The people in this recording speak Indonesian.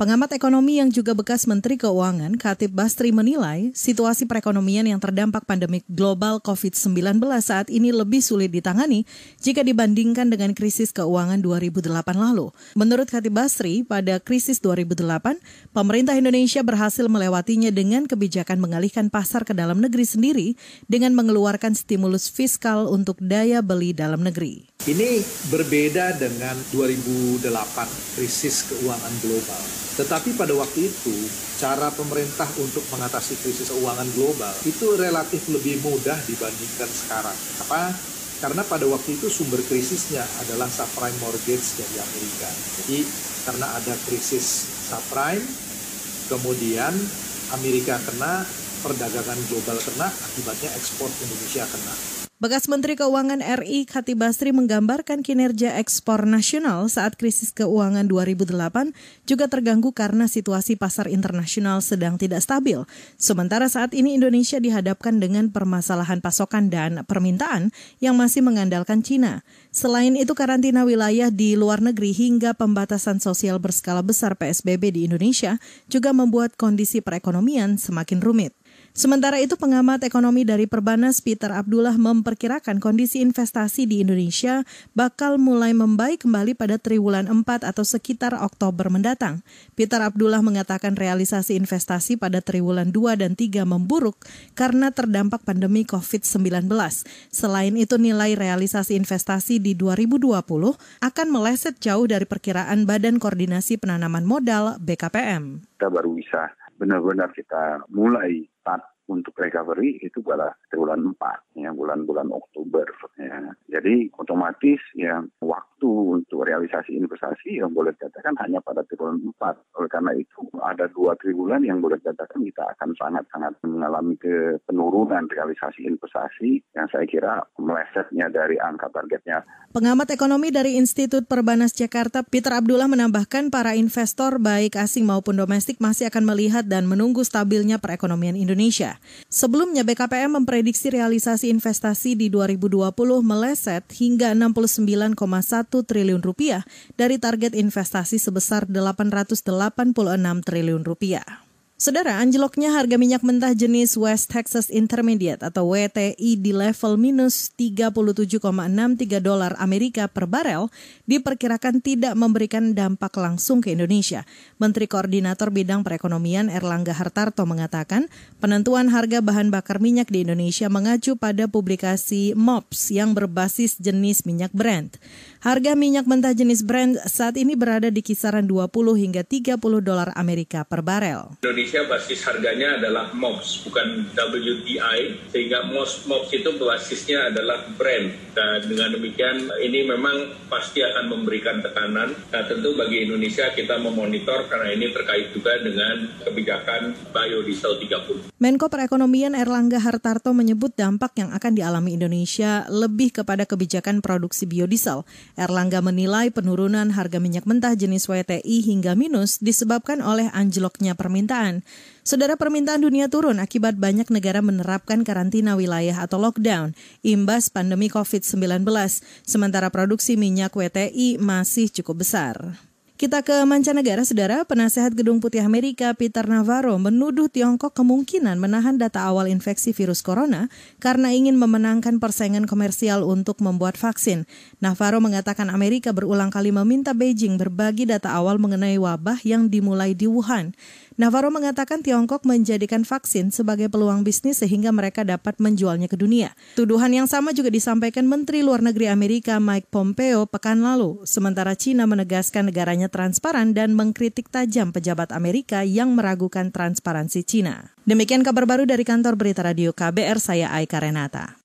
Pengamat ekonomi yang juga bekas Menteri Keuangan, Khatib Bastri menilai situasi perekonomian yang terdampak pandemik global COVID-19 saat ini lebih sulit ditangani jika dibandingkan dengan krisis keuangan 2008 lalu. Menurut Khatib Bastri, pada krisis 2008, pemerintah Indonesia berhasil melewatinya dengan kebijakan mengalihkan pasar ke dalam negeri sendiri dengan mengeluarkan stimulus fiskal untuk daya beli dalam negeri. Ini berbeda dengan 2008 krisis keuangan global. Tetapi pada waktu itu, cara pemerintah untuk mengatasi krisis keuangan global itu relatif lebih mudah dibandingkan sekarang. Apa? Karena pada waktu itu sumber krisisnya adalah subprime mortgage dari Amerika. Jadi karena ada krisis subprime, kemudian Amerika kena, perdagangan global kena, akibatnya ekspor Indonesia kena. Bekas Menteri Keuangan RI Khatib Basri menggambarkan kinerja ekspor nasional saat krisis keuangan 2008 juga terganggu karena situasi pasar internasional sedang tidak stabil. Sementara saat ini Indonesia dihadapkan dengan permasalahan pasokan dan permintaan yang masih mengandalkan Cina. Selain itu karantina wilayah di luar negeri hingga pembatasan sosial berskala besar PSBB di Indonesia juga membuat kondisi perekonomian semakin rumit. Sementara itu pengamat ekonomi dari Perbanas Peter Abdullah memperkirakan kondisi investasi di Indonesia bakal mulai membaik kembali pada triwulan 4 atau sekitar Oktober mendatang. Peter Abdullah mengatakan realisasi investasi pada triwulan 2 dan 3 memburuk karena terdampak pandemi COVID-19. Selain itu nilai realisasi investasi di 2020 akan meleset jauh dari perkiraan Badan Koordinasi Penanaman Modal BKPM. Kita baru bisa benar-benar kita mulai fun untuk recovery itu pada triwulan 4 ya bulan-bulan Oktober ya. Jadi otomatis ya waktu untuk realisasi investasi yang boleh dikatakan hanya pada triwulan 4. Oleh karena itu ada dua triwulan yang boleh dikatakan kita akan sangat-sangat mengalami ke penurunan realisasi investasi yang saya kira melesetnya dari angka targetnya. Pengamat ekonomi dari Institut Perbanas Jakarta Peter Abdullah menambahkan para investor baik asing maupun domestik masih akan melihat dan menunggu stabilnya perekonomian Indonesia. Sebelumnya BKPM memprediksi realisasi investasi di 2020 meleset hingga 69,1 triliun rupiah dari target investasi sebesar 886 triliun rupiah. Saudara, anjloknya harga minyak mentah jenis West Texas Intermediate atau WTI di level minus 37,63 dolar Amerika per barel diperkirakan tidak memberikan dampak langsung ke Indonesia. Menteri Koordinator Bidang Perekonomian Erlangga Hartarto mengatakan penentuan harga bahan bakar minyak di Indonesia mengacu pada publikasi MOPS yang berbasis jenis minyak Brent. Harga minyak mentah jenis Brent saat ini berada di kisaran 20 hingga 30 dolar Amerika per barel. Indonesia Indonesia basis harganya adalah MOPS, bukan WTI, sehingga MOPS, MOPS itu basisnya adalah brand. Dan dengan demikian ini memang pasti akan memberikan tekanan. Nah tentu bagi Indonesia kita memonitor karena ini terkait juga dengan kebijakan biodiesel 30. Menko Perekonomian Erlangga Hartarto menyebut dampak yang akan dialami Indonesia lebih kepada kebijakan produksi biodiesel. Erlangga menilai penurunan harga minyak mentah jenis WTI hingga minus disebabkan oleh anjloknya permintaan. Saudara permintaan dunia turun akibat banyak negara menerapkan karantina wilayah atau lockdown imbas pandemi COVID-19, sementara produksi minyak WTI masih cukup besar. Kita ke mancanegara, saudara. Penasehat Gedung Putih Amerika Peter Navarro menuduh Tiongkok kemungkinan menahan data awal infeksi virus corona karena ingin memenangkan persaingan komersial untuk membuat vaksin. Navarro mengatakan Amerika berulang kali meminta Beijing berbagi data awal mengenai wabah yang dimulai di Wuhan. Navarro mengatakan Tiongkok menjadikan vaksin sebagai peluang bisnis sehingga mereka dapat menjualnya ke dunia. Tuduhan yang sama juga disampaikan Menteri Luar Negeri Amerika Mike Pompeo pekan lalu, sementara China menegaskan negaranya transparan dan mengkritik tajam pejabat Amerika yang meragukan transparansi China. Demikian kabar baru dari kantor berita radio KBR, saya Aika Renata.